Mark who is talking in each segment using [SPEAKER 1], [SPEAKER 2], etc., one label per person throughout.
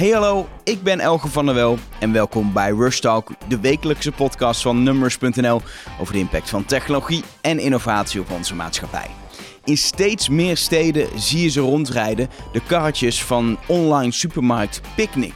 [SPEAKER 1] Hey hallo, ik ben Elge van der Wel en welkom bij Rush Talk, de wekelijkse podcast van Numbers.nl over de impact van technologie en innovatie op onze maatschappij. In steeds meer steden zie je ze rondrijden, de karretjes van online supermarkt Picnic.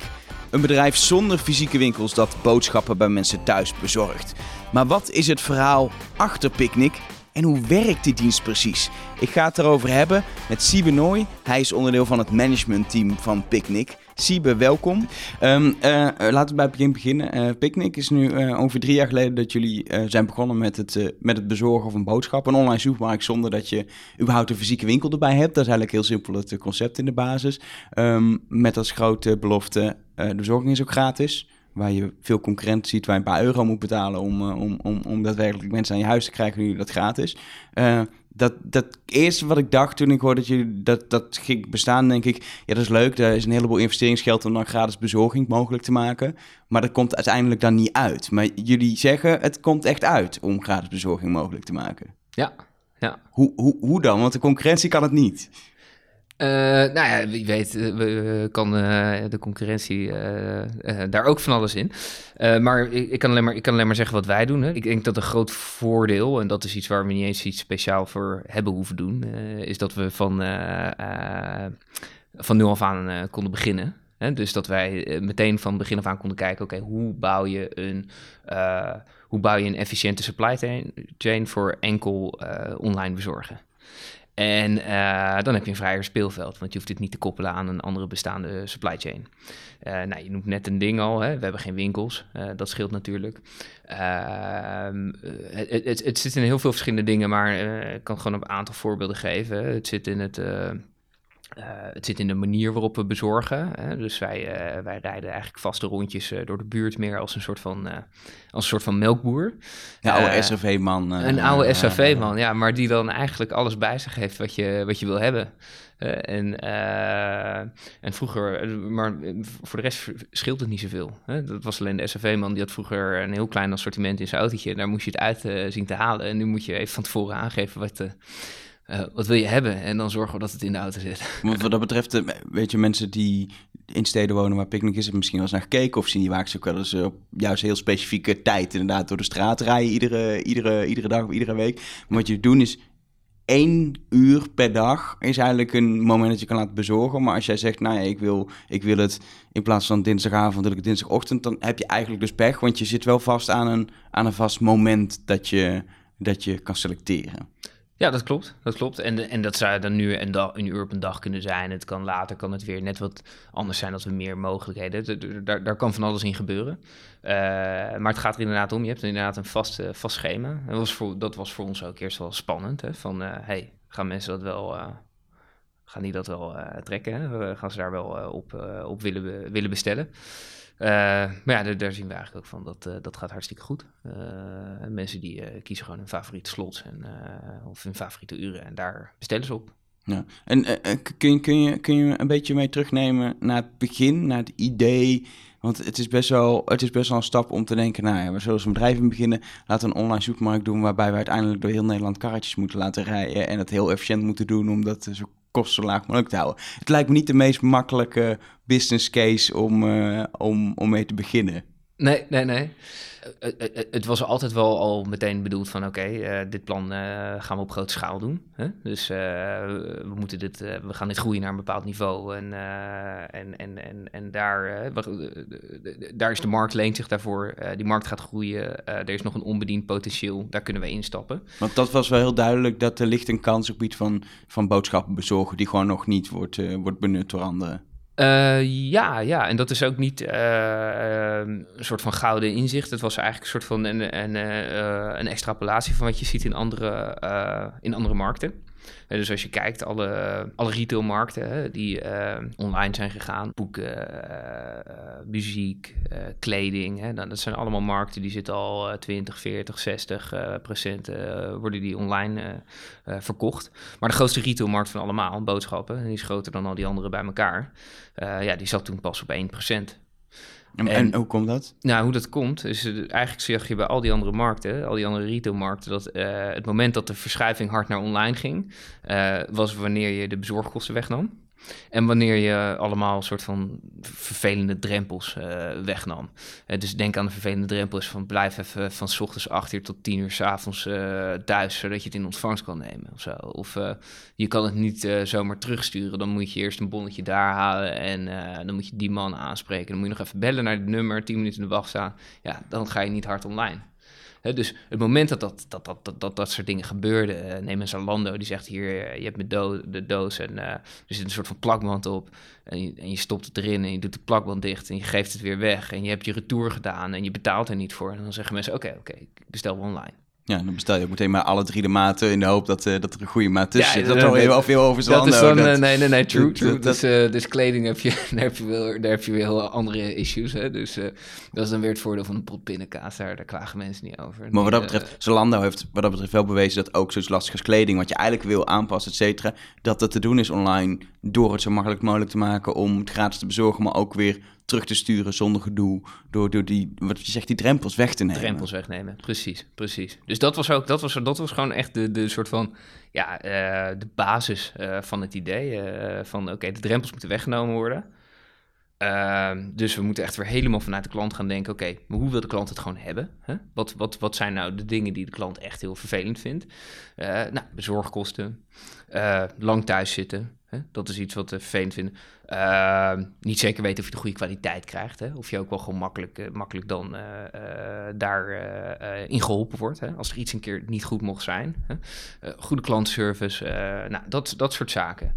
[SPEAKER 1] Een bedrijf zonder fysieke winkels dat boodschappen bij mensen thuis bezorgt. Maar wat is het verhaal achter Picnic en hoe werkt die dienst precies? Ik ga het erover hebben met Siebe Nooy. Hij is onderdeel van het managementteam van Picnic. Siebe, welkom. Ehm, eh, laten we bij het begin beginnen. Uh, Picnic is nu ongeveer drie jaar geleden dat jullie zijn begonnen met het, met het bezorgen van boodschappen. Een online supermarkt zonder dat je überhaupt een fysieke winkel erbij hebt. Dat is eigenlijk heel simpel het concept in de basis. Um, met als grote belofte, de bezorging is ook gratis waar je veel concurrenten ziet, waar je een paar euro moet betalen om, om, om, om daadwerkelijk mensen aan je huis te krijgen, nu dat gratis. Uh, dat, dat eerste wat ik dacht toen ik hoorde dat jullie dat, dat ging bestaan, denk ik, ja, dat is leuk. Er is een heleboel investeringsgeld om dan gratis bezorging mogelijk te maken. Maar dat komt uiteindelijk dan niet uit. Maar jullie zeggen, het komt echt uit om gratis bezorging mogelijk te maken.
[SPEAKER 2] Ja, ja.
[SPEAKER 1] Hoe, hoe, hoe dan? Want de concurrentie kan het niet.
[SPEAKER 2] Uh, nou ja, wie weet uh, kan uh, de concurrentie daar ook van alles in. maar ik, ik, kan alleen maar ik kan alleen maar zeggen wat wij doen. Ik denk dat een groot voordeel, en dat is iets waar we niet eens iets speciaal voor hebben hoeven doen, is dat we van, van nu af aan konden beginnen. Hè. Dus dat wij meteen van begin af aan konden kijken, oké, hoe bouw je een hoe bouw je een efficiënte supply chain voor enkel online bezorgen. En uh, dan heb je een vrijer speelveld, want je hoeft dit niet te koppelen aan een andere bestaande supply chain. Uh, nou, je noemt net een ding al, hè? we hebben geen winkels, uh, dat scheelt natuurlijk. Ehm, het, het, het, zit in heel veel verschillende dingen, maar ik kan gewoon een aantal voorbeelden geven. Het zit in het uh, het zit in de manier waarop we bezorgen. Hè? Dus wij, uh, wij rijden eigenlijk vaste rondjes uh, door de buurt meer als een soort van, als een soort van melkboer.
[SPEAKER 1] Een oude SAV-man.
[SPEAKER 2] een oude SAV-man, ja, maar die dan eigenlijk alles bij zich heeft wat je, wat je wil hebben. en, en vroeger, maar voor de rest scheelt het niet zoveel. Hè? Dat was alleen de SAV-man, die had vroeger een heel klein assortiment in zijn autootje. Daar moest je het uit zien te halen. En nu moet je even van tevoren aangeven wat uh, wat wil je hebben? En dan zorgen we dat het in de auto zit.
[SPEAKER 1] wat dat betreft, eh, weet je, mensen die in steden wonen waar picknick is, misschien wel eens naar gekeken of zien die wagen ook wel eens op juist heel specifieke tijd inderdaad door de straat rijden, iedere, iedere, iedere dag of iedere week. Maar wat je doet is één uur per dag is eigenlijk een moment dat je kan laten bezorgen. Maar als jij zegt, nou ja, ik wil, ik wil het in plaats van dinsdagavond, wil ik het dinsdagochtend, dan heb je eigenlijk dus pech, want je zit wel vast aan een, aan een vast moment dat je, dat je kan selecteren.
[SPEAKER 2] Ja, dat klopt. Dat klopt. En, en dat zou dan nu een, een uur op een dag kunnen zijn. Het kan later kan het weer net wat anders zijn dat we meer mogelijkheden. Daar, daar kan van alles in gebeuren. Uh, maar het gaat er inderdaad om. Je hebt inderdaad een vast, uh, vast schema. Dat was, voor, dat was voor ons ook eerst wel spannend. Hè? Van uh, hey, gaan mensen dat wel. Gaan die dat wel trekken? Hè? Gaan ze daar wel op, op willen, willen bestellen? Maar ja, daar, zien we eigenlijk ook van dat dat gaat hartstikke goed. Uh, mensen die kiezen gewoon hun favoriete slots en, of hun favoriete uren en daar bestellen ze op.
[SPEAKER 1] Ja. En kun, kun, je, kun je een beetje mee terugnemen naar het begin, naar het idee? Want het is best wel, het is best wel een stap om te denken, nou ja, we zullen een bedrijf beginnen, laten we een online supermarkt doen waarbij we uiteindelijk door heel Nederland karretjes moeten laten rijden en het heel efficiënt moeten doen om dat zo kosten zo laag mogelijk te houden. Het lijkt me niet de meest makkelijke business case om, uh, om, om mee te beginnen.
[SPEAKER 2] Nee, nee, nee. Eh, eh, het was altijd wel al meteen bedoeld van oké, dit plan gaan we op grote schaal doen. Hè? Dus we, moeten dit, we gaan dit groeien naar een bepaald niveau. En, en, en, en, en daar, daar is de markt leent zich daarvoor. die markt gaat groeien. er is nog een onbediend potentieel. Daar kunnen we instappen.
[SPEAKER 1] Want dat was wel heel duidelijk dat er ligt een kans op iets van, van boodschappen bezorgen die gewoon nog niet wordt, wordt benut door anderen.
[SPEAKER 2] Uh, ja, ja, en dat is ook niet uh, een soort van gouden inzicht. Het was eigenlijk een soort van een, een, een extrapolatie van wat je ziet in andere, in andere markten dus als je kijkt, alle, alle retailmarkten die uh, online zijn gegaan, boeken, uh, muziek, uh, kleding, hè, dat zijn allemaal markten die zitten al 20, 40, 60 procent worden die online verkocht. Maar de grootste retailmarkt van allemaal, boodschappen, en die is groter dan al die andere bij elkaar, ja, die zat toen pas op 1 procent.
[SPEAKER 1] En, en, hoe komt dat?
[SPEAKER 2] Nou, hoe dat komt, is eigenlijk zeg je bij al die andere markten, al die andere retailmarkten, dat uh, het moment dat de verschuiving hard naar online ging, uh, was wanneer je de bezorgkosten wegnam. En wanneer je allemaal soort van vervelende drempels uh, wegnam. Uh, dus denk aan de vervelende drempels van blijf even van s ochtends 8 uur tot 10 uur s avonds uh, thuis, zodat je het in ontvangst kan nemen of zo. Of je kan het niet zomaar terugsturen. Dan moet je eerst een bonnetje daar halen en dan moet je die man aanspreken. Dan moet je nog even bellen naar het nummer, 10 minuten in de wacht staan. Ja, dan ga je niet hard online dus het moment dat dat, dat, dat, dat, dat, dat soort dingen gebeurden, uh, neem een Zalando, die zegt hier, eh, je hebt de doos en uh, er zit een soort van plakband op. En je, en je, stopt het erin en je doet de plakband dicht en je geeft het weer weg. En je hebt je retour gedaan en je betaalt er niet voor. En dan zeggen mensen, oké, oké, ik bestel online.
[SPEAKER 1] Ja, dan bestel je ook meteen maar alle drie de maten in de hoop dat, uh, dat er een goede maat tussen zit. dat is al heel veel over
[SPEAKER 2] Dat is dan, dat, nee, nee, nee, true, true. dus, uh, dus kleding heb je, daar heb je, wel, daar heb je weer heel andere issues. Hè? Dus dat is dan weer het voordeel van een pot pindakaas. Daar, daar klagen mensen niet over.
[SPEAKER 1] Maar wat dat betreft, Zalando heeft wat dat betreft wel bewezen dat ook zoiets lastig als kleding, wat je eigenlijk wil aanpassen, et cetera, dat dat te doen is online door het zo makkelijk mogelijk te maken om het gratis te bezorgen, maar ook weer terug te sturen zonder gedoe. Door, door die, wat je zegt, die drempels weg te nemen.
[SPEAKER 2] Drempels wegnemen, precies, precies. Dus dat was ook, dat was, dat was gewoon echt de, de soort van, ja, uh, de basis uh, van het idee. Uh, van oké, de drempels moeten weggenomen worden. Ehm, dus we moeten echt weer helemaal vanuit de klant gaan denken: oké, maar hoe wil de klant het gewoon hebben? Wat, wat, wat zijn nou de dingen die de klant echt heel vervelend vindt? nou, bezorgkosten, lang thuis zitten, dat is iets wat we vervelend vinden. Uh, niet zeker weten of je de goede kwaliteit krijgt. Hè? Of je ook wel gewoon makkelijk, uh, makkelijk dan uh, daarin geholpen wordt. Hè? Als er iets een keer niet goed mocht zijn. Hè? goede klantenservice. nou, dat, dat soort zaken.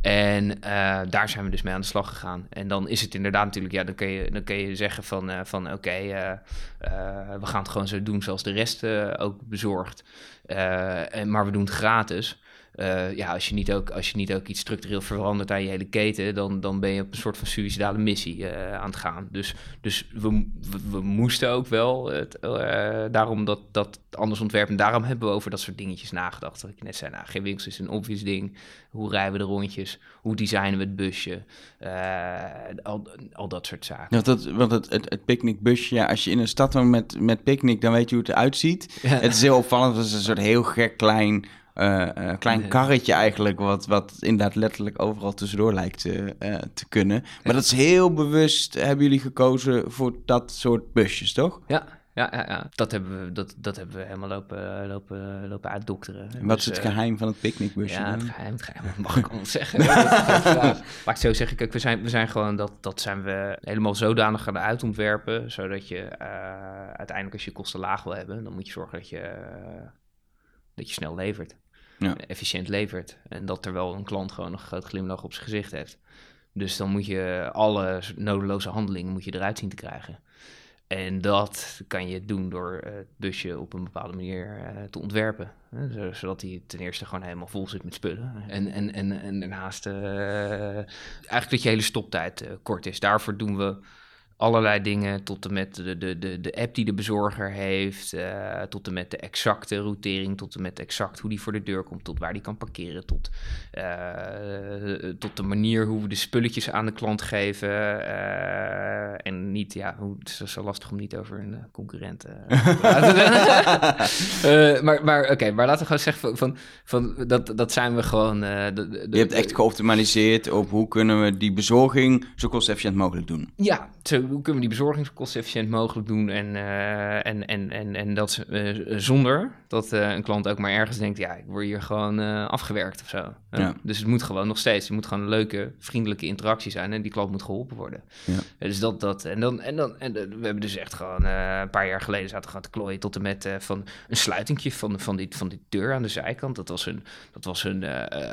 [SPEAKER 2] En daar zijn we dus mee aan de slag gegaan. En dan is het inderdaad natuurlijk... Ja, dan kun je, dan kun je zeggen van, van oké, we gaan het gewoon zo doen zoals de rest ook bezorgt. en, maar we doen het gratis. Uh, ja, als je, niet ook, als je niet ook iets structureel verandert aan je hele keten, dan, dan ben je op een soort van suicidale missie uh, aan het gaan. Dus, dus we, we, moesten ook wel, het, uh, daarom dat, dat anders ontwerp, en daarom hebben we over dat soort dingetjes nagedacht. Wat ik net zei, nou, geen winkels is een obvious ding. Hoe rijden we de rondjes? Hoe designen we het busje? al, al dat soort zaken.
[SPEAKER 1] Ja, dat, want het, het, het picknickbusje, ja, als je in een stad woont met, met picknick, dan weet je hoe het eruit ziet. Het is heel opvallend, het is een soort heel gek klein uh, klein karretje eigenlijk, wat, wat inderdaad letterlijk overal tussendoor lijkt te, uh, te kunnen. Maar dat is heel bewust, hebben jullie gekozen voor dat soort busjes, toch?
[SPEAKER 2] Ja, ja, ja, ja. Dat, hebben we, dat, dat hebben we helemaal lopen, lopen, lopen uitdokteren.
[SPEAKER 1] En wat is dus, het geheim van het picknickbusje?
[SPEAKER 2] Ja, het geheim, het geheim, mag ik al zeggen. maar zo zeg ik, we zijn, we zijn gewoon, dat, dat zijn we helemaal zodanig gaan uitontwerpen, zodat je uh, uiteindelijk als je kosten laag wil hebben, dan moet je zorgen dat je, dat je snel levert ja. efficiënt levert. En dat terwijl een klant gewoon een groot glimlach op zijn gezicht heeft. Dus dan moet je alle nodeloze handelingen moet je eruit zien te krijgen. En dat kan je doen door het busje op een bepaalde manier uh, te ontwerpen. Zodat hij ten eerste gewoon helemaal vol zit met spullen. En, en, en, en daarnaast uh, eigenlijk dat je hele stoptijd kort is. Daarvoor doen we allerlei dingen, tot en met de, de, de, de app die de bezorger heeft, uh, tot en met de exacte routering, tot en met exact hoe die voor de deur komt, tot waar die kan parkeren, tot, uh, tot de manier hoe we de spulletjes aan de klant geven. Uh, en niet, ja, hoe, het is zo lastig om niet over een concurrent te praten. maar maar oké, maar laten we gewoon zeggen van, van, van dat, dat zijn we gewoon... De,
[SPEAKER 1] de, Je hebt echt geoptimaliseerd op hoe kunnen we die bezorging zo kostefficiënt mogelijk doen.
[SPEAKER 2] Ja, zo hoe kunnen we die bezorgingskosten efficiënt mogelijk doen en, uh, en, en, en, en dat uh, zonder dat uh, een klant ook maar ergens denkt, ja, ik word hier gewoon afgewerkt of zo. Ja. Dus het moet gewoon nog steeds, het moet gewoon een leuke, vriendelijke interactie zijn en die klant moet geholpen worden. Ja. Dus dat, dat, en dan, en dan, en we hebben dus echt gewoon een paar jaar geleden zaten we gaan te klooien tot en met van een sluitingje van, van, die, van die deur aan de zijkant. Dat was een, dat was een,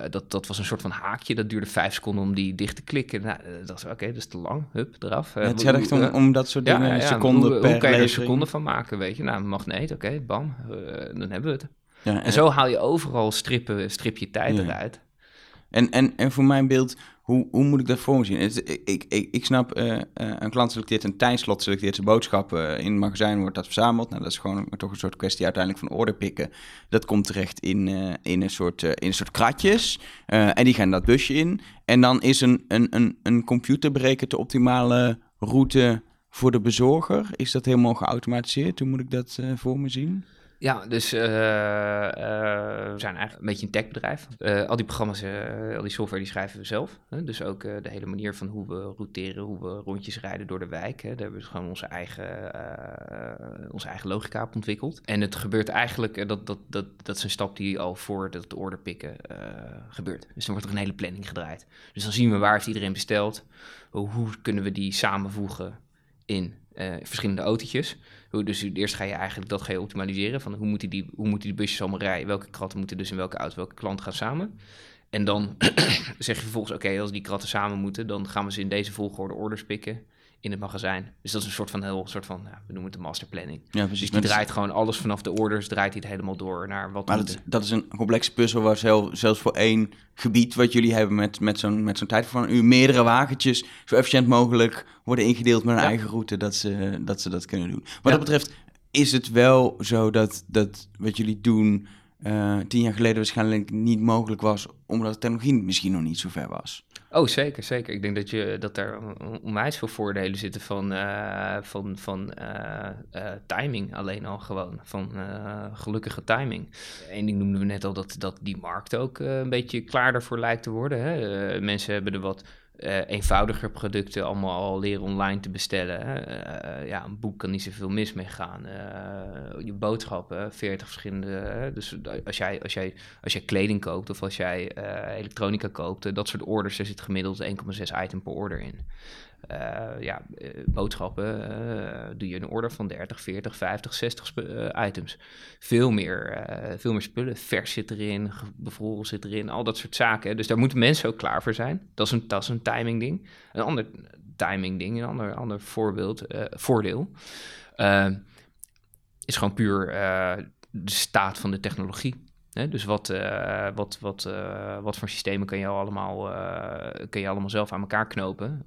[SPEAKER 2] dat, dat was een soort van haakje, dat duurde vijf seconden om die dicht te klikken. Nou, dat was oké, dat is te lang, hup, eraf.
[SPEAKER 1] het om, om dat soort dingen, ja, seconden
[SPEAKER 2] hoe,
[SPEAKER 1] per
[SPEAKER 2] hoe kan je er een seconde van maken, weet je? Nou, magneet, oké, bam, uh, dan hebben we het. Ja, en, zo haal je overal strippen, strip je tijd eruit.
[SPEAKER 1] En, en, en voor mijn beeld, hoe, hoe moet ik dat voor me zien? ik, ik, ik snap, uh, uh, een klant selecteert een tijdslot, selecteert zijn boodschappen. in het magazijn wordt dat verzameld. Nou, dat is gewoon toch een soort kwestie uiteindelijk van order pikken. Dat komt terecht in, uh, in, een, soort, in een soort kratjes. en die gaan dat busje in. En dan is een, een, een, een computer berekent de optimale route voor de bezorger? Is dat helemaal geautomatiseerd? Hoe moet ik dat uh, voor me zien?
[SPEAKER 2] Ja, dus uh, uh, we zijn eigenlijk een beetje een techbedrijf. Uh, al die programma's, al die software, die schrijven we zelf. Hè? Dus ook de hele manier van hoe we routeren, hoe we rondjes rijden door de wijk. Hè? Daar hebben we dus gewoon onze eigen, onze eigen logica op ontwikkeld. En het gebeurt eigenlijk, dat, dat, dat, dat is een stap die al voor het order pikken gebeurt. Dus dan wordt er een hele planning gedraaid. Dus dan zien we waar heeft iedereen besteld. Hoe kunnen we die samenvoegen in verschillende autootjes. Dus eerst ga je eigenlijk dat ga je optimaliseren. Van hoe moeten die, hoe moeten die busjes allemaal rijden? Welke kratten moeten dus in welke auto, welke klant gaan samen? En dan zeg je vervolgens, oké, als die kratten samen moeten, dan gaan we ze in deze volgorde orders pikken in het magazijn. Dus dat is een soort van heel soort van, ja, we noemen het de masterplanning. Ja, precies. Dus die draait gewoon alles vanaf de orders, draait hij het helemaal door naar wat.
[SPEAKER 1] Maar dat, dat, is een complexe puzzel waar zelfs voor één gebied wat jullie hebben met, met zo'n met zo'n tijd van een uur meerdere wagentjes zo efficiënt mogelijk worden ingedeeld met een eigen route dat ze, dat ze dat kunnen doen. Wat dat betreft is het wel zo dat, dat wat jullie doen uh, tien jaar geleden waarschijnlijk niet mogelijk was, omdat de technologie misschien nog niet zo ver was.
[SPEAKER 2] Oh, zeker, zeker. Ik denk dat, je, dat er onwijs veel voordelen zitten van, uh, van, van uh, uh, timing alleen al gewoon. Van gelukkige timing. Eén ding noemden we net al, dat, dat die markt ook een beetje klaar ervoor lijkt te worden. Hè? mensen hebben er wat uh, eenvoudiger producten allemaal al leren online te bestellen. Uh, ja, een boek kan niet zoveel mis mee gaan. Je boodschappen, 40 verschillende. dus als jij, als, jij, als jij kleding koopt of als jij elektronica koopt, dat soort orders, er zit gemiddeld 1,6 item per order in. Uh, ja, uh, boodschappen uh, doe je een order van 30, 40, 50, 60 items. Veel meer, veel meer spullen. Vers zit erin, bevroren zit erin, al dat soort zaken. Dus daar moeten mensen ook klaar voor zijn. Dat is een, dat is een timing ding. Een ander timing ding, een ander, ander voorbeeld, voordeel, is gewoon puur de staat van de technologie. Dus wat, uh, wat, wat, uh, wat voor systemen kun je allemaal, uh, kun je allemaal zelf aan elkaar knopen,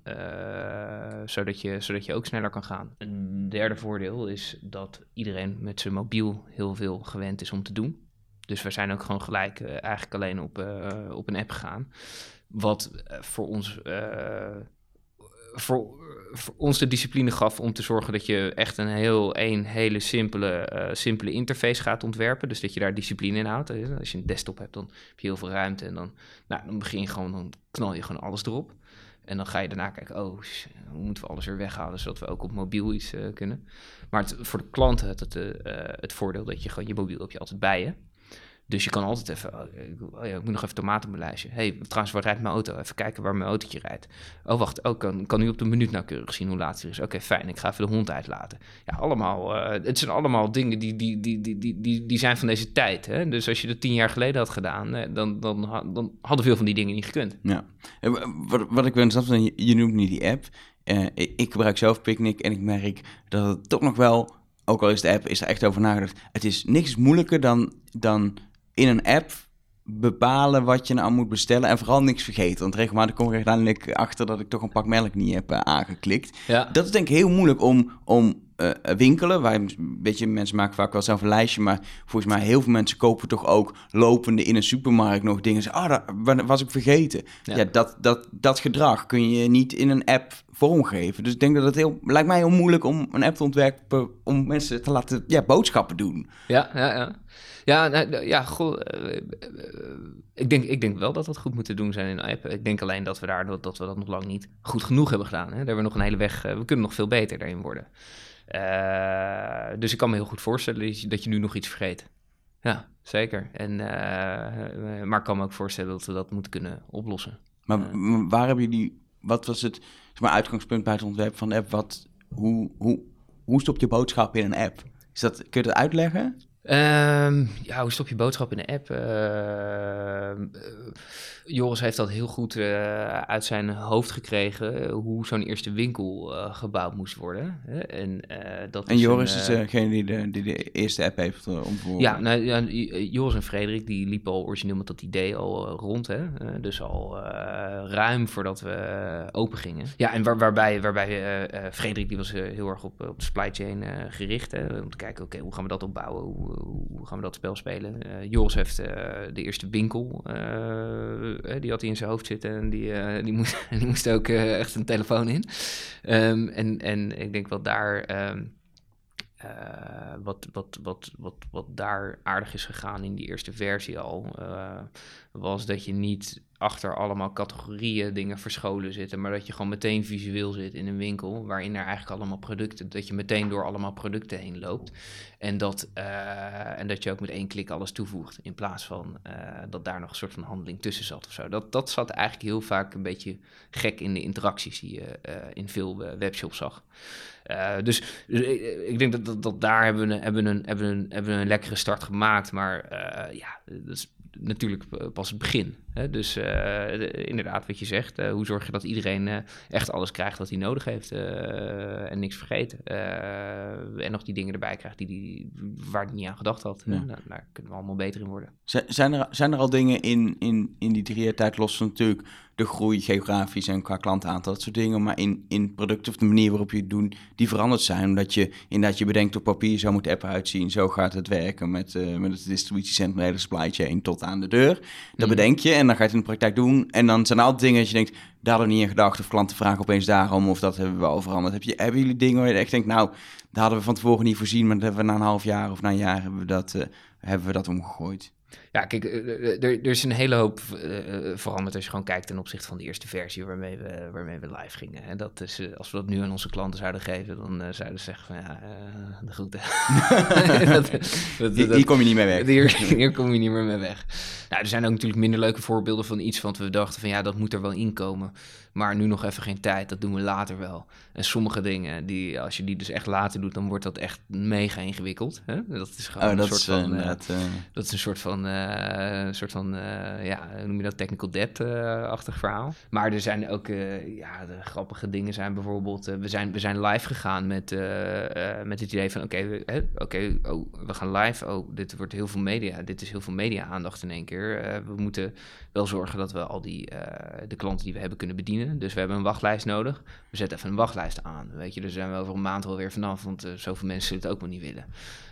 [SPEAKER 2] zodat, je, zodat je ook sneller kan gaan. Een derde voordeel is dat iedereen met zijn mobiel heel veel gewend is om te doen. Dus we zijn ook gewoon gelijk eigenlijk alleen op, op een app gegaan. Wat voor ons voor, ons de discipline gaf om te zorgen dat je echt een heel een hele simpele, uh, simpele interface gaat ontwerpen. Dus dat je daar discipline in houdt. Als je een desktop hebt, dan heb je heel veel ruimte. En dan, nou, dan begin je gewoon, dan knal je gewoon alles erop. En dan ga je daarna kijken, oh, hoe moeten we alles weer weghalen, zodat we ook op mobiel iets uh, kunnen. Maar het, voor de klant had het, het voordeel dat je gewoon je mobiel heb je altijd bij je. Dus je kan altijd even, oh, oh ja, ik moet nog even tomaten op lijstje. hey, trouwens, waar rijdt mijn auto? Even kijken waar mijn autootje rijdt. Oh, wacht, oh, kan, kan u op de minuut nauwkeurig zien hoe laat het is? Oké, fijn, ik ga even de hond uitlaten. Ja, allemaal, uh, het zijn allemaal dingen die, die, die, die, die, die, zijn van deze tijd. Hè? Dus als je dat tien jaar geleden had gedaan, eh, dan, dan, dan hadden veel van die dingen niet gekund.
[SPEAKER 1] Ja, wat, wat ik ben je, je noemt niet die app. Uh, ik gebruik zelf Picnic en ik merk dat het toch nog wel, ook al is de app, is er echt over nagedacht. Het is niks moeilijker dan... dan in een app bepalen wat je nou moet bestellen en vooral niks vergeten. Want regelmatig kom ik uiteindelijk achter dat ik toch een pak melk niet heb uh, aangeklikt. Ja. Dat is denk ik heel moeilijk om, om uh, winkelen. Waar, weet je, mensen maken vaak wel zelf een lijstje, maar volgens mij heel veel mensen kopen toch ook lopende in een supermarkt nog dingen. Ah, oh, dat was ik vergeten. Ja, ja dat, dat, dat gedrag kun je niet in een app vormgeven. Dus ik denk dat het heel, lijkt mij heel moeilijk om een app te ontwerpen om mensen te laten ja, boodschappen doen.
[SPEAKER 2] Ja, ja, ja. Ja, nou, ja goh, uh, ik, denk, ik denk wel dat dat goed moeten doen zijn in een app. Ik denk alleen dat we, daar, dat, dat we dat nog lang niet goed genoeg hebben gedaan. Hè? Daar hebben we nog een hele weg, we kunnen nog veel beter daarin worden. Dus ik kan me heel goed voorstellen dat je, dat je nu nog iets vergeet. Ja, zeker. En, maar ik kan me ook voorstellen dat we dat moeten kunnen oplossen.
[SPEAKER 1] Maar waar hebben jullie, wat was het zeg maar, uitgangspunt bij het ontwerp van de app? Wat, hoe, hoe, hoe stop je boodschap in een app? Is dat, kun je dat uitleggen?
[SPEAKER 2] Um, ja, hoe stop je boodschap in de app? Uh, Joris heeft dat heel goed uh, uit zijn hoofd gekregen, hoe zo'n eerste winkel uh, gebouwd moest worden.
[SPEAKER 1] En, dat en Joris is degene die de, die de eerste app heeft ontworpen.
[SPEAKER 2] Ja, nou, ja, Joris en Frederik die liepen al origineel met dat idee al rond. Hè? dus al ruim voordat we open gingen. Ja, en waar, waarbij, waarbij Frederik die was heel erg op, op de supply chain gericht. Hè? Om te kijken, oké, hoe gaan we dat opbouwen? Hoe, hoe gaan we dat spel spelen? Uh, Joris heeft uh, de eerste winkel, uh, die had hij in zijn hoofd zitten en die, die, moest, die moest ook echt een telefoon in. Um, en, en ik denk wel daar... Um, wat, wat, wat, wat, wat daar aardig is gegaan in die eerste versie al, was dat je niet achter allemaal categorieën dingen verscholen zitten, maar dat je gewoon meteen visueel zit in een winkel waarin er eigenlijk allemaal producten, dat je meteen door allemaal producten heen loopt en dat, uh, en dat je ook met één klik alles toevoegt in plaats van uh, dat daar nog een soort van handeling tussen zat of zo. Dat, dat zat eigenlijk heel vaak een beetje gek in de interacties die je uh, in veel webshops zag. dus, dus ik denk dat, dat, daar hebben we, hebben, een, hebben, een, hebben een lekkere start gemaakt, maar ja, dat is natuurlijk pas het begin. Dus uh, inderdaad, wat je zegt, uh, hoe zorg je dat iedereen uh, echt alles krijgt wat hij nodig heeft en niks vergeten. en nog die dingen erbij krijgt die, die, waar hij niet aan gedacht had. Ja. Nou, daar kunnen we allemaal beter in worden.
[SPEAKER 1] Zijn er, zijn er al dingen in, in, in die drie jaar tijd los van natuurlijk de groei geografisch en qua klantaantal, dat soort dingen. Maar in, in producten of de manier waarop je het doet, die veranderd zijn. Omdat je inderdaad je bedenkt op papier, zo moet de app uitzien. Zo gaat het werken met, uh, met het distributiecentrum, de hele supply chain tot aan de deur. Dat mm. bedenk je en dan ga je het in de praktijk doen. En dan zijn er altijd dingen dat je denkt, daar hadden we niet in gedacht. Of klanten vragen opeens daarom, of dat hebben we al veranderd. Heb je, hebben jullie dingen waar je echt denkt, nou, daar hadden we van tevoren niet voorzien. Maar dat hebben we na een half jaar of na een jaar hebben we dat, uh, hebben we dat omgegooid.
[SPEAKER 2] Ja, kijk, eh, eh, er, er is een hele hoop uh, veranderd als je gewoon kijkt ten opzichte van de eerste versie waarmee we, waarmee we live gingen. En dat is, als we dat nu aan onze klanten zouden geven, dan zouden ze zeggen van ja, de groeten.
[SPEAKER 1] hier, kom je niet mee weg.
[SPEAKER 2] Hier, hier, kom je niet meer mee weg. Nou, er zijn ook natuurlijk minder leuke voorbeelden van iets wat we dachten van ja, dat moet er wel inkomen. Maar nu nog even geen tijd, dat doen we later wel. En sommige dingen, die, als je die dus echt later doet, dan wordt dat echt mega ingewikkeld. Hè? Dat is gewoon oh, een, soort van, dat is een soort van, uh, soort van uh, ja, noem je dat, technical debt-achtig verhaal. Maar er zijn ook, ja, de grappige dingen zijn bijvoorbeeld, we, zijn, we zijn live gegaan met, met het idee van, oké, okay, oké, oh, we gaan live, oh, dit wordt heel veel media, dit is heel veel media-aandacht in één keer. we moeten wel zorgen dat we al die, de klanten die we hebben kunnen bedienen dus we hebben een wachtlijst nodig. We zetten even een wachtlijst aan. Weet je, daar zijn we over een maand alweer vanaf, want zoveel mensen zullen het ook maar niet willen.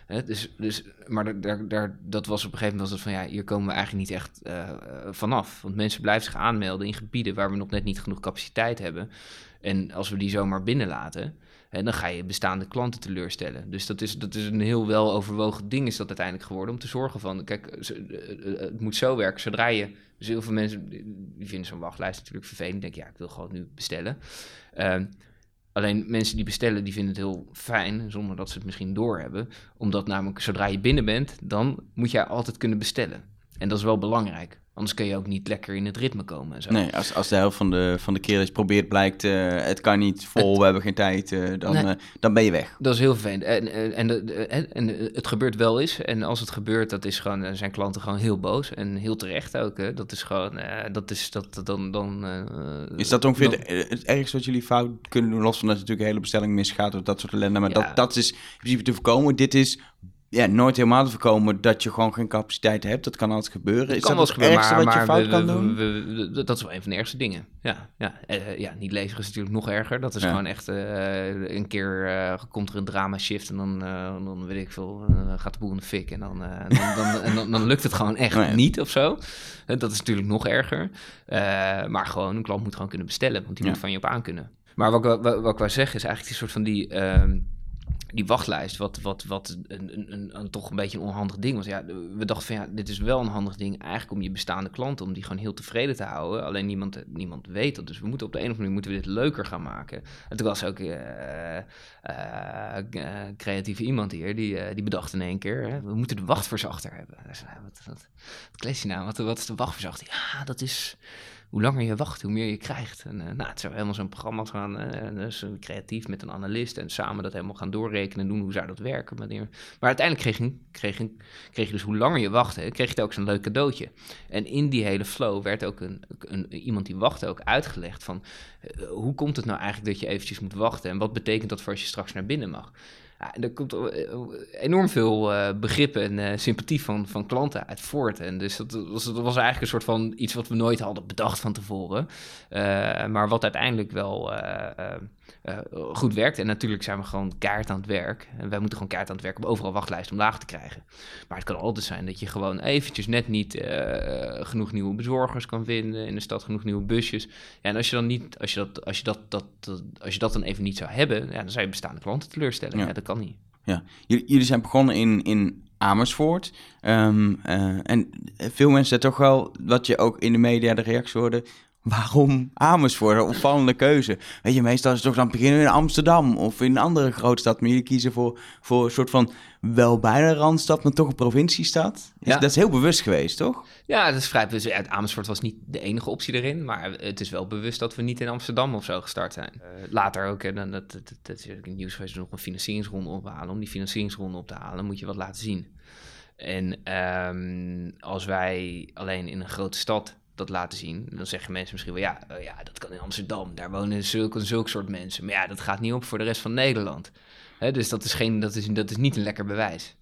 [SPEAKER 2] Hè? Dus, dus, maar daar, daar, dat was op een gegeven moment van ja, hier komen we eigenlijk niet echt uh, vanaf. Want mensen blijven zich aanmelden in gebieden waar we nog net niet genoeg capaciteit hebben. En als we die zomaar binnenlaten, en dan ga je bestaande klanten teleurstellen. Dus dat is, dat is een heel wel overwogen ding is dat uiteindelijk geworden. Om te zorgen van, kijk, eh, eh, het moet zo werken. Zodra je, dus heel veel mensen, die vinden zo'n wachtlijst natuurlijk vervelend. Denk ja, ik wil gewoon nu bestellen. Uh, alleen mensen die bestellen, die vinden het heel fijn, zonder dat ze het misschien doorhebben. Omdat namelijk, zodra je binnen bent, dan moet je altijd kunnen bestellen. En dat is wel belangrijk. Anders kun je ook niet lekker in het ritme komen. En zo.
[SPEAKER 1] Nee, als, als de helft van de, van de keer je probeert blijkt, uh, het kan niet vol, we hebben geen tijd, uh, dan, nee, uh, dan ben je weg.
[SPEAKER 2] Dat is heel vervelend. En, en, en, en, het gebeurt wel eens. En als het gebeurt, dat is gewoon, zijn klanten gewoon heel boos. En heel terecht ook. Hè. Dat is gewoon, dat is, dat, dan... dan
[SPEAKER 1] is dat ongeveer dan, de, het ergste wat jullie fout kunnen doen, los van dat natuurlijk een hele bestelling misgaat of dat soort ellende. Maar ja. dat, dat is in principe te voorkomen. Dit is ja, nooit helemaal te voorkomen dat je gewoon geen capaciteit hebt. Dat kan altijd gebeuren.
[SPEAKER 2] Dat
[SPEAKER 1] is
[SPEAKER 2] kan
[SPEAKER 1] dat
[SPEAKER 2] het gebeuren,
[SPEAKER 1] ergste
[SPEAKER 2] maar,
[SPEAKER 1] wat je fout
[SPEAKER 2] we,
[SPEAKER 1] kan doen?
[SPEAKER 2] We, we, dat is wel een van de ergste dingen. Ja, ja, uh, ja niet leveren is natuurlijk nog erger. Dat is ja. gewoon echt uh, een keer uh, komt er een drama shift en dan, dan weet ik veel, gaat de boel in de fik en dan, dan, dan, dan, dan, dan, lukt het gewoon echt nee. niet of zo. dat is natuurlijk nog erger. maar gewoon, een klant moet gewoon kunnen bestellen, want die ja. moet van je op aan kunnen. Maar wat, wat, wat ik wou zeggen is eigenlijk die soort van die ehm, die wachtlijst, wat, wat, wat een, een, een, een, toch een beetje een onhandig ding was. Ja, we dachten van ja, dit is wel een handig ding eigenlijk om je bestaande klanten, om die gewoon heel tevreden te houden. Alleen niemand, niemand weet dat. Dus we moeten op de een of andere manier moeten we dit leuker gaan maken. En toen was ook uh, creatieve iemand hier, die, die bedacht in één keer, hè, we moeten de wachtverzachter hebben. Dus, wat, wat, wat nou? Wat, wat is de wachtverzachter? Ja, dat is hoe langer je wacht, hoe meer je krijgt. En uh, nou, het zou helemaal zo'n programma gaan, uh, dus creatief met een analist en samen dat helemaal gaan doorrekenen en doen hoe zou dat werken. Maar uiteindelijk kreeg je, kreeg, kreeg dus hoe langer je wachtte, kreeg je ook zo'n leuk cadeautje. En in die hele flow werd ook een, een iemand die wachtte ook uitgelegd van hoe komt het nou eigenlijk dat je eventjes moet wachten en wat betekent dat voor als je straks naar binnen mag. En er komt enorm veel uh, begrip en sympathie van, van klanten uit voort. En dus dat was, dat was eigenlijk een soort van iets wat we nooit hadden bedacht van tevoren. Maar wat uiteindelijk wel goed werkt. En natuurlijk zijn we gewoon kaart aan het werk. En wij moeten gewoon kaart aan het werk om overal wachtlijsten omlaag te krijgen. Maar het kan altijd zijn dat je gewoon eventjes net niet genoeg nieuwe bezorgers kan vinden. In de stad genoeg nieuwe busjes. Ja, en als je dan niet, als je dat, als je dat, dat, dat als je dat dan even niet zou hebben, ja, dan zou je bestaande klanten teleurstellen. Ja. ja dat kan niet.
[SPEAKER 1] Ja, jullie zijn begonnen in, in Amersfoort. Ehm, eh, en veel mensen toch wel, wat je ook in de media de reactie hoorde, waarom Amersfoort? Een opvallende keuze. Weet je, meestal is het toch dan beginnen in Amsterdam of in een andere grote stad. Maar jullie kiezen voor, voor een soort van wel bijna randstad, maar toch een provinciestad. Ja. Dat is heel bewust geweest, toch?
[SPEAKER 2] Ja, dat is vrij bewust. Amersfoort was niet de enige optie erin, maar het is wel bewust dat we niet in Amsterdam of zo gestart zijn. Uh, later ook, en dan, dat, dat, dat, is in nieuws geweest, nog een financieringsronde ophalen. Om die financieringsronde op te halen, moet je wat laten zien. En um, als wij alleen in een grote stad dat laten zien. Dan zeggen mensen misschien wel, ja, uh, ja dat kan in Amsterdam. Daar wonen zulke, zulke soort mensen. Maar ja, dat gaat niet op voor de rest van Nederland. Hè, dus dat is, geen, dat, is, dat is niet een lekker bewijs.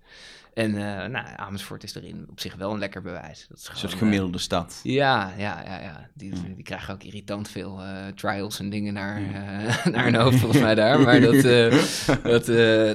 [SPEAKER 2] En uh, nou, Amersfoort is erin op zich wel een lekker bewijs. Dat is
[SPEAKER 1] gewoon, een soort gemiddelde uh, stad.
[SPEAKER 2] Ja, ja, ja, ja. Die, mm. die krijgen ook irritant veel uh, trials en dingen naar, mm. naar hun hoofd, volgens mij daar. Maar dat, dat,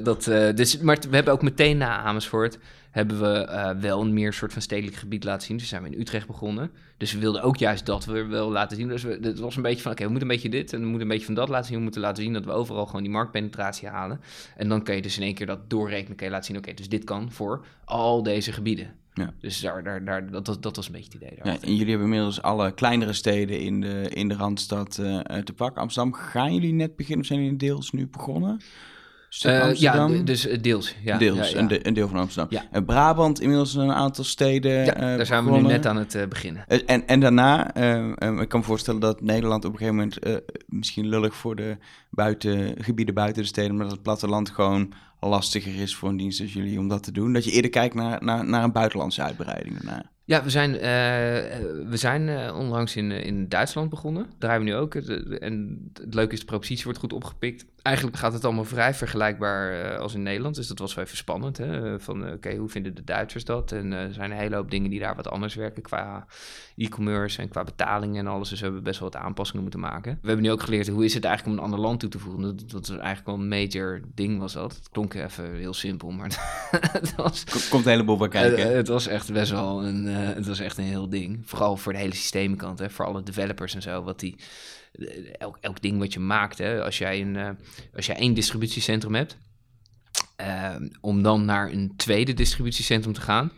[SPEAKER 2] dat dus, maar we hebben ook meteen na Amersfoort hebben we uh, wel een meer soort van stedelijk gebied laten zien. Dus zijn we in Utrecht begonnen. Dus we wilden ook juist dat we wel laten zien. Dus we, het was een beetje van, oké, we moeten een beetje dit en we moeten een beetje van dat laten zien. We moeten laten zien dat we overal gewoon die marktpenetratie halen. En dan kan je dus in één keer dat doorrekenen. Kan je laten zien, oké, dus dit kan voor al deze gebieden. Ja. Dus daar, daar, daar, dat, dat was een beetje het idee.
[SPEAKER 1] Ja, en jullie hebben inmiddels alle kleinere steden in de, in de Randstad uh, te pakken. Amsterdam, gaan jullie net beginnen of zijn jullie deels nu begonnen?
[SPEAKER 2] Uh, ja, dus eh, deels. Ja,
[SPEAKER 1] deels,
[SPEAKER 2] ja,
[SPEAKER 1] ja. Een, de, een, deel van Amsterdam. Ja. En Brabant, inmiddels een aantal steden.
[SPEAKER 2] Ja, daar zijn we nu net aan het uh, beginnen.
[SPEAKER 1] en, en daarna, ik kan me voorstellen dat Nederland op een gegeven moment misschien lullig voor de buitengebieden buiten de steden, maar dat het platteland gewoon lastiger is voor een dienst als jullie om dat te doen. Dat je eerder kijkt naar, naar, naar een buitenlandse uitbreiding daarna.
[SPEAKER 2] Ja, we zijn, uh, we zijn uh, onlangs in, in Duitsland begonnen. Daar hebben we nu ook. En het leuke is, de propositie wordt goed opgepikt eigenlijk gaat het allemaal vrij vergelijkbaar uh, als in Nederland. Dus dat was wel even spannend. Hè? Van uh, oké, hoe vinden de Duitsers dat? En er zijn een hele hoop dingen die daar wat anders werken qua e-commerce en qua betaling en alles. Dus we hebben best wel wat aanpassingen moeten maken. We hebben nu ook geleerd hoe is het eigenlijk om een ander land toe te voegen. Dat, dat was eigenlijk wel een major ding was dat. Het klonk even heel simpel, maar
[SPEAKER 1] het was... Komt een heleboel bij kijken.
[SPEAKER 2] het was echt best wel een, het was echt een heel ding. Vooral voor de hele systemenkant, hè? voor alle developers en zo. Wat die elk, elk ding wat je maakt, hè, als, jij een, uh, als jij één distributiecentrum hebt, uh, om dan naar een tweede distributiecentrum te gaan,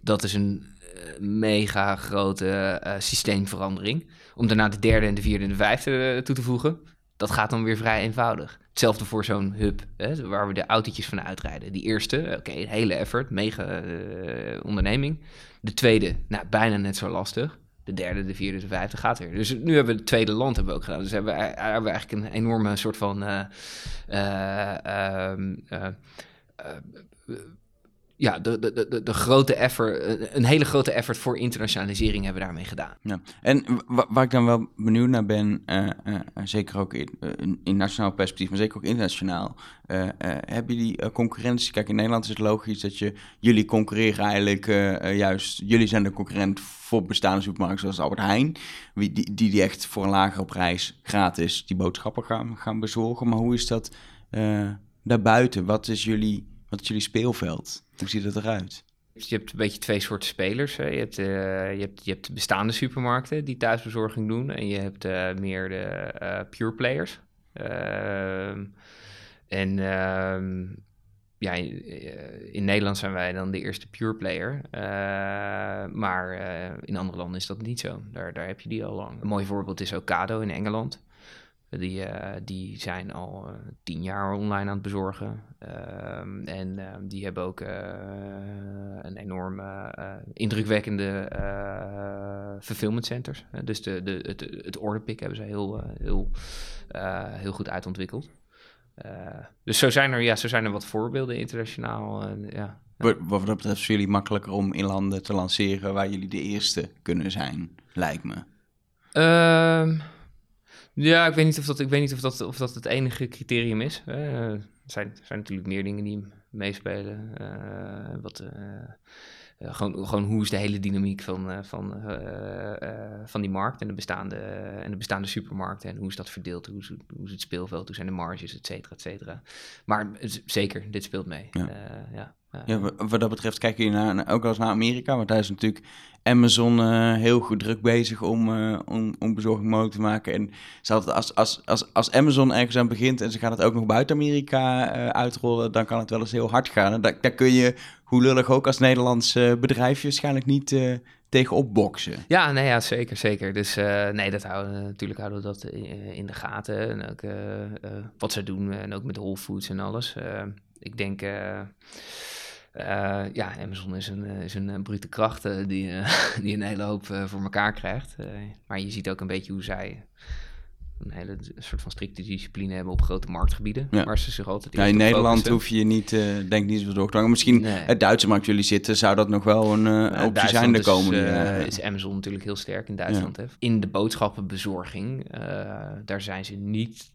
[SPEAKER 2] dat is een mega grote systeemverandering. Om daarna de derde en de vierde en de vijfde toe te voegen, dat gaat dan weer vrij eenvoudig. Hetzelfde voor zo'n hub, hè, waar we de autootjes van uitrijden. Die eerste, oké, een hele effort, mega onderneming. De tweede, nou, bijna net zo lastig de derde, de vierde, de vijfde gaat weer. Dus nu hebben we het tweede land hebben we ook gedaan. Dus hebben we, we eigenlijk een enorme soort van uh, uh, uh, ja, de, de, de, de grote effort, eh, een hele grote effort voor internationalisering hebben we daarmee gedaan.
[SPEAKER 1] Ja. En waar ik dan wel benieuwd naar ben, uh, uh, zeker ook in, in, nationaal perspectief, maar zeker ook internationaal, hebben jullie concurrentie? Kijk, in Nederland is het logisch dat je, jullie concurreren eigenlijk juist, jullie zijn de concurrent voor bestaande supermarkten zoals Albert Heijn, die, die, die echt voor een lagere prijs gratis die boodschappen gaan, gaan bezorgen. Maar hoe is dat daarbuiten? Wat is jullie jullie speelveld? Hoe ziet het eruit?
[SPEAKER 2] Je hebt een beetje twee soorten spelers. Hè. Je, hebt, uh, je, hebt, je hebt bestaande supermarkten die thuisbezorging doen. En je hebt uh, meer de uh, pure players. Ehm, en ehm, ja, in Nederland zijn wij dan de eerste pure player. maar in andere landen is dat niet zo. Daar, daar heb je die al lang. Een mooi voorbeeld is Ocado in Engeland. Die, uh, die zijn al uh, tien jaar online aan het bezorgen. Uh, en ehm, die hebben ook eh, een enorm indrukwekkende fulfillment centers. dus de, de, het, het orderpick hebben ze heel, heel, heel goed uitontwikkeld. dus zo zijn, er, ja, zo zijn er wat voorbeelden internationaal. ja.
[SPEAKER 1] Wat dat betreft is jullie makkelijker om in landen te lanceren waar jullie de eerste kunnen zijn, lijkt me.
[SPEAKER 2] Ehm, ja, ik weet niet of dat, ik weet niet of dat, of dat het enige criterium is. Uh, er zijn, zijn natuurlijk meer dingen die meespelen. Uh, wat, uh, gewoon, gewoon hoe is de hele dynamiek van, van, van die markt en de, bestaande, en de bestaande supermarkten. En hoe is dat verdeeld? Hoe is, hoe is het speelveld? Hoe zijn de marges, et cetera, et cetera. Maar zeker, dit speelt mee. Ja. ja.
[SPEAKER 1] Ja, wat dat betreft kijk je naar, ook wel eens naar Amerika, want daar is natuurlijk Amazon uh, heel goed druk bezig om, uh, om, om bezorging mogelijk te maken. En als, als, als, als Amazon ergens aan begint en ze gaan het ook nog buiten Amerika uh, uitrollen, dan kan het wel eens heel hard gaan. En daar, daar kun je, hoe lullig ook als Nederlands bedrijf, waarschijnlijk niet tegen opboksen.
[SPEAKER 2] Ja, nee, ja, zeker, zeker. Dus nee, dat houden, natuurlijk houden we dat in, de gaten. En ook wat ze doen en ook met Whole Foods en alles. ik denk... Uh, ja, Amazon is een, is een brute kracht uh, die, uh, die een hele hoop voor elkaar krijgt. maar je ziet ook een beetje hoe zij een hele soort van strikte discipline hebben op grote marktgebieden. Ja. Waar ze zich altijd
[SPEAKER 1] ja, in Nederland hoef je niet, denk niet zoveel door te hangen. Misschien nee. het Duitse markt jullie zitten, zou dat nog wel een optie zijn de komende
[SPEAKER 2] jaren? is Amazon natuurlijk heel sterk in Duitsland. Hè? In de boodschappenbezorging, daar zijn ze niet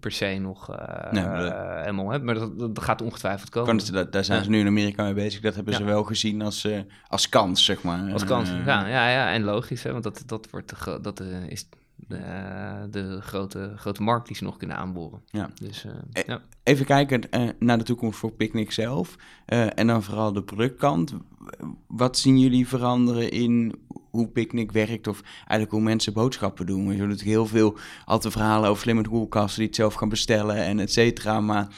[SPEAKER 2] per se nog uh, nee, maar, uh, helemaal hebben. Maar dat, dat, gaat ongetwijfeld komen.
[SPEAKER 1] Kan het, daar zijn ze nu in Amerika mee bezig. Dat hebben ze wel gezien als, uh, als kans, zeg maar.
[SPEAKER 2] Als kans, ja, ja, ja. En logisch, hè, want dat, dat, wordt dat is de, de, grote, grote markt die ze nog kunnen aanboren. Ja. Dus,
[SPEAKER 1] e ja. Even kijken naar de toekomst voor Picnic zelf. en dan vooral de productkant. Wat zien jullie veranderen in hoe Picnic werkt of eigenlijk hoe mensen boodschappen doen. Je natuurlijk heel veel altijd verhalen over slimme koelkasten die het zelf gaan bestellen en et cetera. Maar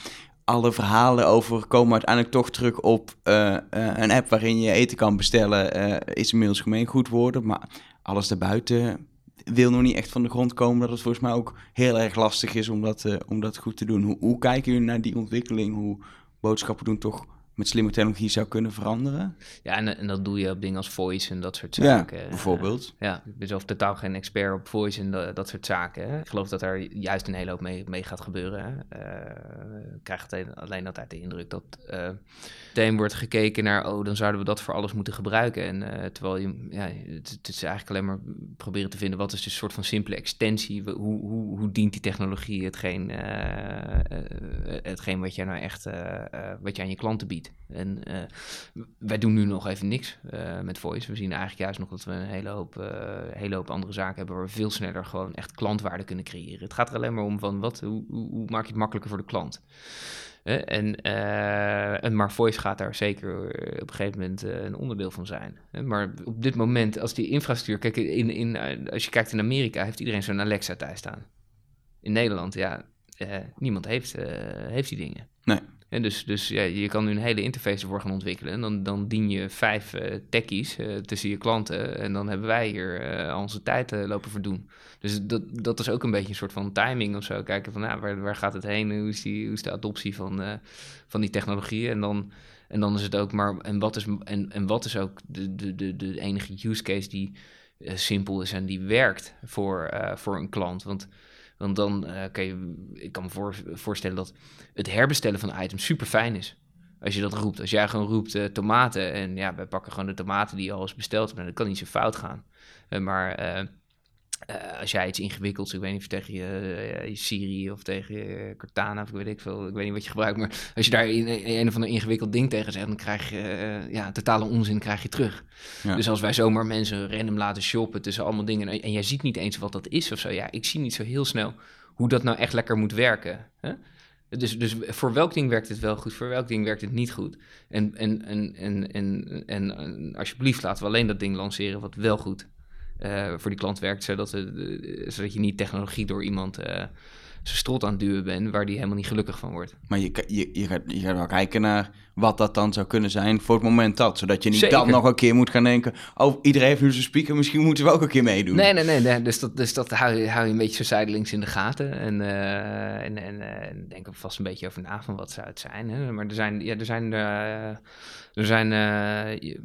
[SPEAKER 1] alle verhalen over komen uiteindelijk toch terug op uh, uh, een app waarin je eten kan bestellen. Uh, is inmiddels gemeengoed worden, maar alles daarbuiten wil nog niet echt van de grond komen. Dat het volgens mij ook heel erg lastig is om dat, om dat goed te doen. Hoe, hoe kijken jullie naar die ontwikkeling? Hoe boodschappen doen toch met slimme technologie zou kunnen veranderen.
[SPEAKER 2] Ja, en, en dat doe je op dingen als voice en dat soort zaken.
[SPEAKER 1] Ja, bijvoorbeeld.
[SPEAKER 2] Uh, ja, ik ben zelf totaal geen expert op voice en dat, dat soort zaken. Hè. Ik geloof dat er juist een hele hoop mee, mee gaat gebeuren. Uh, ik krijg alleen altijd de indruk dat uh, meteen wordt gekeken naar... oh, dan zouden we dat voor alles moeten gebruiken. En terwijl je, ja, het, het, is eigenlijk alleen maar proberen te vinden... wat is dus een soort van simpele extensie? Hoe, hoe, hoe dient die technologie hetgeen, hetgeen wat je nou echt... wat je aan je klanten biedt? En uh, wij doen nu nog even niks uh, met voice. We zien eigenlijk juist nog dat we een hele hoop, uh, hele hoop andere zaken hebben waar we veel sneller gewoon echt klantwaarde kunnen creëren. Het gaat er alleen maar om van wat, hoe, hoe, hoe maak je het makkelijker voor de klant. En, en, maar voice gaat daar zeker op een gegeven moment een onderdeel van zijn. Maar op dit moment, als die infrastructuur. Kijk, in, in, als je kijkt in Amerika, heeft iedereen zo'n Alexa thuis staan. In Nederland, ja, niemand heeft, heeft die dingen.
[SPEAKER 1] Nee.
[SPEAKER 2] En dus dus ja, je kan nu een hele interface ervoor gaan ontwikkelen. En dan, dan dien je vijf uh, techies uh, tussen je klanten. En dan hebben wij hier uh, onze tijd lopen verdoen. Dus dat, dat is ook een beetje een soort van timing of zo. Kijken van nou, waar, waar gaat het heen? Hoe is, die, hoe is de adoptie van, van die technologieën? En dan, en dan is het ook maar. En wat is, en, en wat is ook de, de, de, de enige use case die simpel is en die werkt voor, voor een klant? Want want dan uh, kan je, ik kan me voor, voorstellen dat het herbestellen van items super fijn is. Als je dat roept. Als jij gewoon roept uh, tomaten en ja, wij pakken gewoon de tomaten die je al eens besteld hebt. Dan kan niet zo fout gaan. Uh, maar uh, als jij iets ingewikkelds, ik weet niet of tegen je, uh, Siri of tegen je Cortana of ik weet ik veel, ik weet niet wat je gebruikt, maar als je daar een, een of ander ingewikkeld ding tegen zegt, dan krijg je uh, ja, totale onzin krijg je terug. Ja. Dus als wij zomaar mensen random laten shoppen tussen allemaal dingen en, en jij ziet niet eens wat dat is of zo, ja, ik zie niet zo heel snel hoe dat nou echt lekker moet werken. Hè? Dus, dus voor welk ding werkt het wel goed, voor welk ding werkt het niet goed? En, en, en, en, en, en, en alsjeblieft laten we alleen dat ding lanceren wat wel goed uh, voor die klant werkt, zodat, uh, zodat je niet technologie door iemand uh, zijn strot aan het duwen bent, waar die helemaal niet gelukkig van wordt.
[SPEAKER 1] Maar je, je, je, gaat, je gaat wel kijken naar wat dat dan zou kunnen zijn voor het moment dat, zodat je niet Zeker. dan nog een keer moet gaan denken, oh, iedereen heeft nu zijn speaker, misschien moeten we ook een keer meedoen.
[SPEAKER 2] Nee, nee, nee, nee. dus dat, dus dat hou, je, hou je een beetje zo zijdelings in de gaten en, en, en, en denk er vast een beetje over na van wat zou het zijn. Hè? Maar er zijn, ja, er zijn, er zijn, je,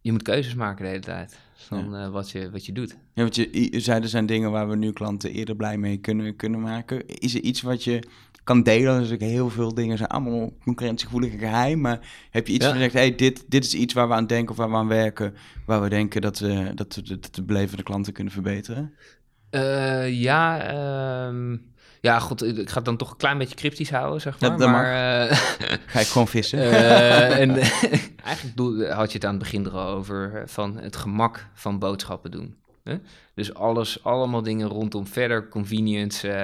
[SPEAKER 2] je moet keuzes maken de hele tijd van ja. uh, wat, je, wat je doet.
[SPEAKER 1] Ja, want je, je zei er zijn dingen waar we nu klanten eerder blij mee kunnen, kunnen maken. Is er iets wat je kan delen? Dus heel veel dingen zijn allemaal concurrentiegevoelige geheim. Maar heb je iets ja. gezegd, hey, dit, dit is iets waar we aan denken of waar we aan werken, waar we denken dat we, dat we de, de belevende klanten kunnen verbeteren?
[SPEAKER 2] Uh, ja, um, ja, goed, ik ga het dan toch een klein beetje cryptisch houden, zeg maar. Maar
[SPEAKER 1] uh, ga ik gewoon vissen.
[SPEAKER 2] Uh, en eigenlijk had je het aan het begin er al over van het gemak van boodschappen doen. Hè? Dus alles, allemaal dingen rondom verder, convenience, uh,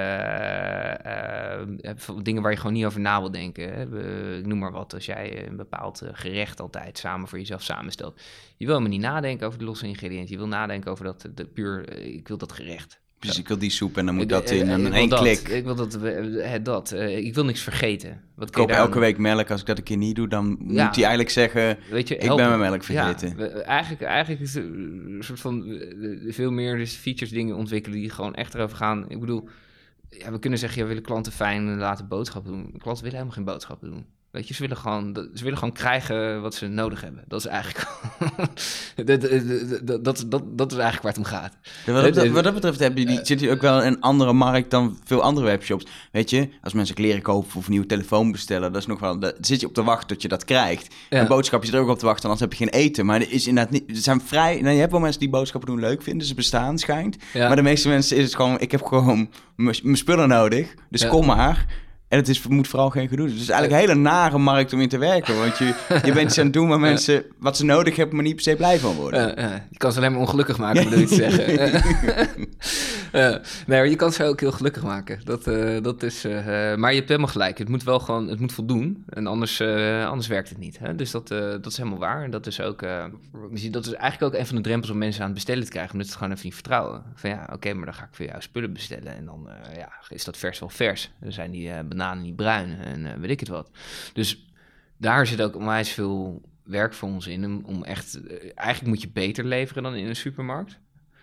[SPEAKER 2] dingen waar je gewoon niet over na wil denken. Hè? ik noem maar wat, als jij een bepaald gerecht altijd samen voor jezelf samenstelt. Je wil helemaal niet nadenken over de losse ingrediënten. Je wil nadenken over dat, de puur, ik wil dat gerecht.
[SPEAKER 1] Dus ik wil die soep en dan moet dat in en één klik.
[SPEAKER 2] Ik wil dat, dat ik wil niks vergeten.
[SPEAKER 1] Wat ik koop elke week melk. Als ik dat een keer niet doe, dan moet hij eigenlijk zeggen... Weet je, ik ben mijn melk vergeten.
[SPEAKER 2] Ja, eigenlijk, eigenlijk is het een soort van... veel meer dus features dingen ontwikkelen die gewoon echt erover gaan. Ik bedoel, ja, we kunnen zeggen, ja, we willen klanten fijn laten boodschappen doen. Klanten willen helemaal geen boodschappen doen. Weet je, ze willen gewoon, ze willen gewoon krijgen wat ze nodig hebben. Dat is eigenlijk. dat, dat, dat, dat, is eigenlijk waar het om gaat.
[SPEAKER 1] wat, dat, betreft heb je die, zit je ook wel in een andere markt dan veel andere webshops. Weet je, als mensen kleren kopen of een nieuwe telefoon bestellen, dat is nog wel. Zit je op te wachten tot je dat krijgt. Een boodschap je er ook op te wachten, anders heb je geen eten. Maar er is inderdaad niet. Er zijn vrij. Nou, je hebt wel mensen die boodschappen doen leuk vinden, ze bestaan schijnt. Maar de meeste mensen is het gewoon. Ik heb gewoon mijn spullen nodig. Dus kom maar. En het is, moet vooral geen gedoe. Dus het is eigenlijk een hele nare markt om in te werken. Want je, je bent iets aan het doen waar mensen wat ze nodig hebben, maar niet per se blij van worden.
[SPEAKER 2] Uh, uh, je kan ze alleen maar ongelukkig maken, bedoel je te zeggen. uh, nee, je kan ze ook heel gelukkig maken. Dat, uh, dat is, uh, maar je hebt helemaal gelijk. Het moet wel gewoon, het moet voldoen. En anders, anders werkt het niet. Hè? Dus dat, dat is helemaal waar. En dat is ook, dat is eigenlijk ook een van de drempels om mensen aan het bestellen te krijgen. Omdat ze het gewoon even niet vertrouwen. Van ja, oké, maar dan ga ik voor jou spullen bestellen. En dan ja, is dat vers wel vers. Dan zijn die bananen niet bruin en weet ik het wat. Dus daar zit ook onwijs veel werk voor ons in. Om echt, eigenlijk moet je beter leveren dan in een supermarkt.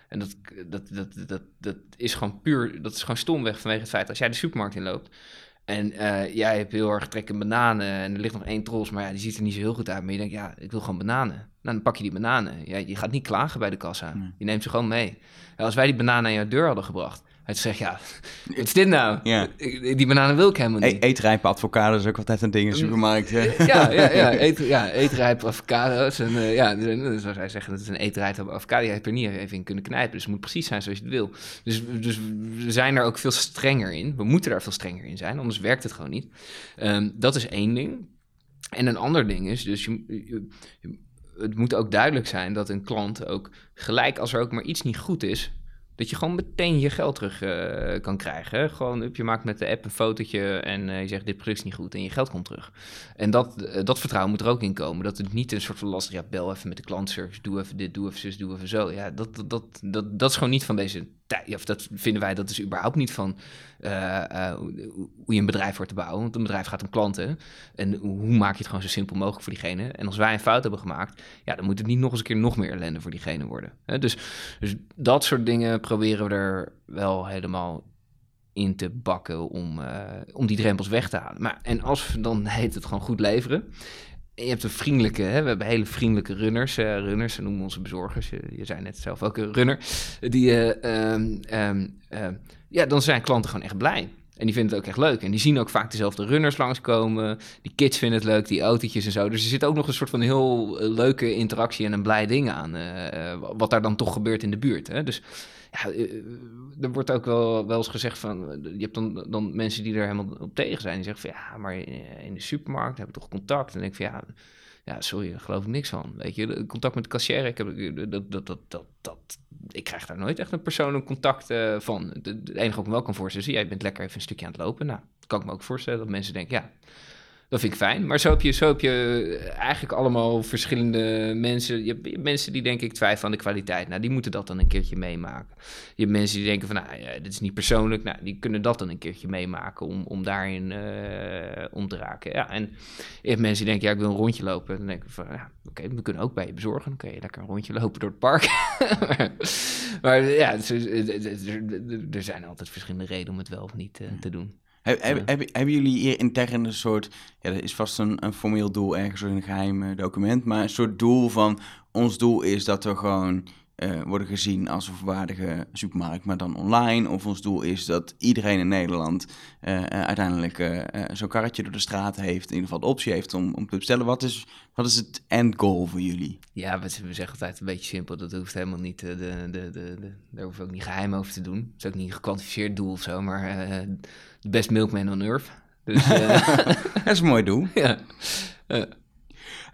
[SPEAKER 2] En dat, dat, dat, dat, dat is gewoon puur, dat is gewoon stomweg vanwege het feit als jij de supermarkt inloopt. En jij hebt heel erg trek in bananen en er ligt nog één tros, maar ja, die ziet er niet zo heel goed uit. Maar je denkt, ja, ik wil gewoon bananen. Nou, dan pak je die bananen. Ja, je gaat niet klagen bij de kassa. Je neemt ze gewoon mee. als wij die bananen aan jouw deur hadden gebracht, hij zegt, ja, wat is dit nou? Ja. Die bananen wil ik helemaal niet.
[SPEAKER 1] E eetrijpe avocados is ook altijd een ding in de supermarkt.
[SPEAKER 2] Ja, ja, ja, ja, eet, ja eetrijpe avocados. En uh, ja, zoals hij zegt, dat is een eetrijpe avocado. Je hebt er niet even in kunnen knijpen. Dus het moet precies zijn zoals je het wil. Dus, dus we zijn er ook veel strenger in. We moeten daar veel strenger in zijn, anders werkt het gewoon niet. Um, dat is één ding. En een ander ding is, dus je, je, het moet ook duidelijk zijn dat een klant ook gelijk als er ook maar iets niet goed is dat je gewoon meteen je geld terug uh, kan krijgen. Gewoon, je maakt met de app een fotootje en uh, je zegt dit product is niet goed en je geld komt terug. En dat, uh, dat vertrouwen moet er ook in komen. Dat het niet een soort van lastig, ja, bel even met de klantservice, doe even dit, doe even zus, doe even zo. Ja, dat, dat, dat, dat is gewoon niet van deze tijd. Of dat vinden wij, dat is überhaupt niet van hoe je een bedrijf wordt te bouwen. Want een bedrijf gaat om klanten. En hoe maak je het gewoon zo simpel mogelijk voor diegene? En als wij een fout hebben gemaakt, ja, dan moet het niet nog eens een keer nog meer ellende voor diegene worden. Dus, dus dat soort dingen proberen we er wel helemaal in te bakken om, uh, om die drempels weg te halen. Maar, en als dan heet het gewoon goed leveren. Je hebt een vriendelijke, hè, we hebben hele vriendelijke runners. Uh, runners, ze noemen onze bezorgers. Je, je zei net zelf ook een runner. Die, uh, um, um, ja, dan zijn klanten gewoon echt blij. En die vinden het ook echt leuk. En die zien ook vaak dezelfde runners langskomen. Die kids vinden het leuk, die autootjes en zo. Dus er zit ook nog een soort van heel leuke interactie en een blij ding aan. Wat daar dan toch gebeurt in de buurt. Hè? Dus ja, eh, er wordt ook wel, wel eens gezegd van... Je hebt dan, dan mensen die er helemaal op tegen zijn. Die zeggen van ja, maar in de supermarkt hebben we toch contact. En denk ik van ja ja, sorry, daar geloof ik niks van. Weet je, contact met de cashier, ik, heb, dat, dat, dat, dat, dat, ik krijg daar nooit echt een persoonlijk contact uh, van. Het enige wat ik wel kan voorstellen is, jij bent lekker even een stukje aan het lopen. Nou, kan ik me ook voorstellen dat mensen denken, ja, dat vind ik fijn. Maar zo heb je, zo heb je eigenlijk allemaal verschillende mensen. Je hebt mensen die denk ik twijfelen aan de kwaliteit. Nou, die moeten dat dan een keertje meemaken. Je hebt mensen die denken van, nou, ja, dit is niet persoonlijk. Nou, die kunnen dat dan een keertje meemaken om, om daarin uh, om te raken. Ja, en je hebt mensen die denken, ja, ik wil een rondje lopen. Dan denk ik van, ja, oké, we kunnen ook bij je bezorgen. Dan kun je lekker een rondje lopen door het park. maar, ja, er zijn altijd verschillende redenen om het wel of niet uh, te doen.
[SPEAKER 1] Heb, heb, hebben jullie hier intern een soort, ja, dat is vast een, een formeel doel ergens in een geheim document, maar een soort doel van, ons doel is dat we gewoon uh, worden gezien als een volwaardige supermarkt, maar dan online. Of ons doel is dat iedereen in Nederland uh, uh, uiteindelijk zo'n karretje door de straat heeft, in ieder geval de optie heeft om, om te bestellen. Wat is, wat is het end goal voor jullie?
[SPEAKER 2] Ja, we, we zeggen altijd een beetje simpel. Dat hoeft helemaal niet, de, de, de, de, daar hoeven we ook niet geheim over te doen. Het is ook niet een gekwantificeerd doel of zo, maar de best milkman on earth. Dus,
[SPEAKER 1] dat is een mooi doel.
[SPEAKER 2] Ja.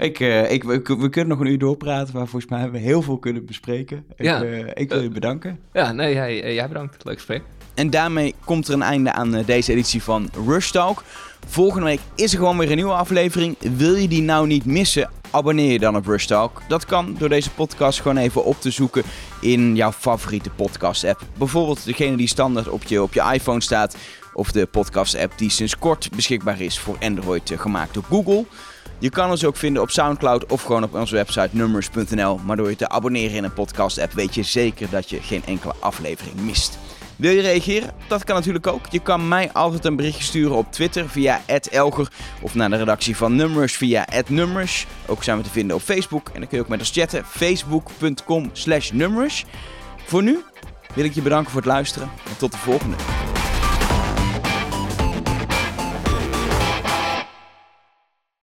[SPEAKER 1] Ik, uh, ik, we, we, kunnen nog een uur doorpraten, maar volgens mij hebben we heel veel kunnen bespreken. Ik,
[SPEAKER 2] ja.
[SPEAKER 1] uh, ik wil je bedanken.
[SPEAKER 2] Ja, nee, jij, jij bedankt. Leuk gesprek.
[SPEAKER 1] En daarmee komt er een einde aan deze editie van Rush Talk. Volgende week is er gewoon weer een nieuwe aflevering. Wil je die nou niet missen? Abonneer je dan op Rush Talk. Dat kan door deze podcast gewoon even op te zoeken in jouw favoriete podcast app. Bijvoorbeeld degene die standaard op je, op je iPhone staat. Of de podcast app die sinds kort beschikbaar is voor Android gemaakt door Google. Je kan ons ook vinden op Soundcloud of gewoon op onze website numbers.nl. Maar door je te abonneren in een podcast app weet je zeker dat je geen enkele aflevering mist. Wil je reageren? Dat kan natuurlijk ook. Je kan mij altijd een berichtje sturen op Twitter via @elger of naar de redactie van Numbers via @numbers. Ook zijn we te vinden op Facebook en dan kun je ook met ons chatten. facebook.com/numbers. Voor nu wil ik je bedanken voor het luisteren en tot de volgende.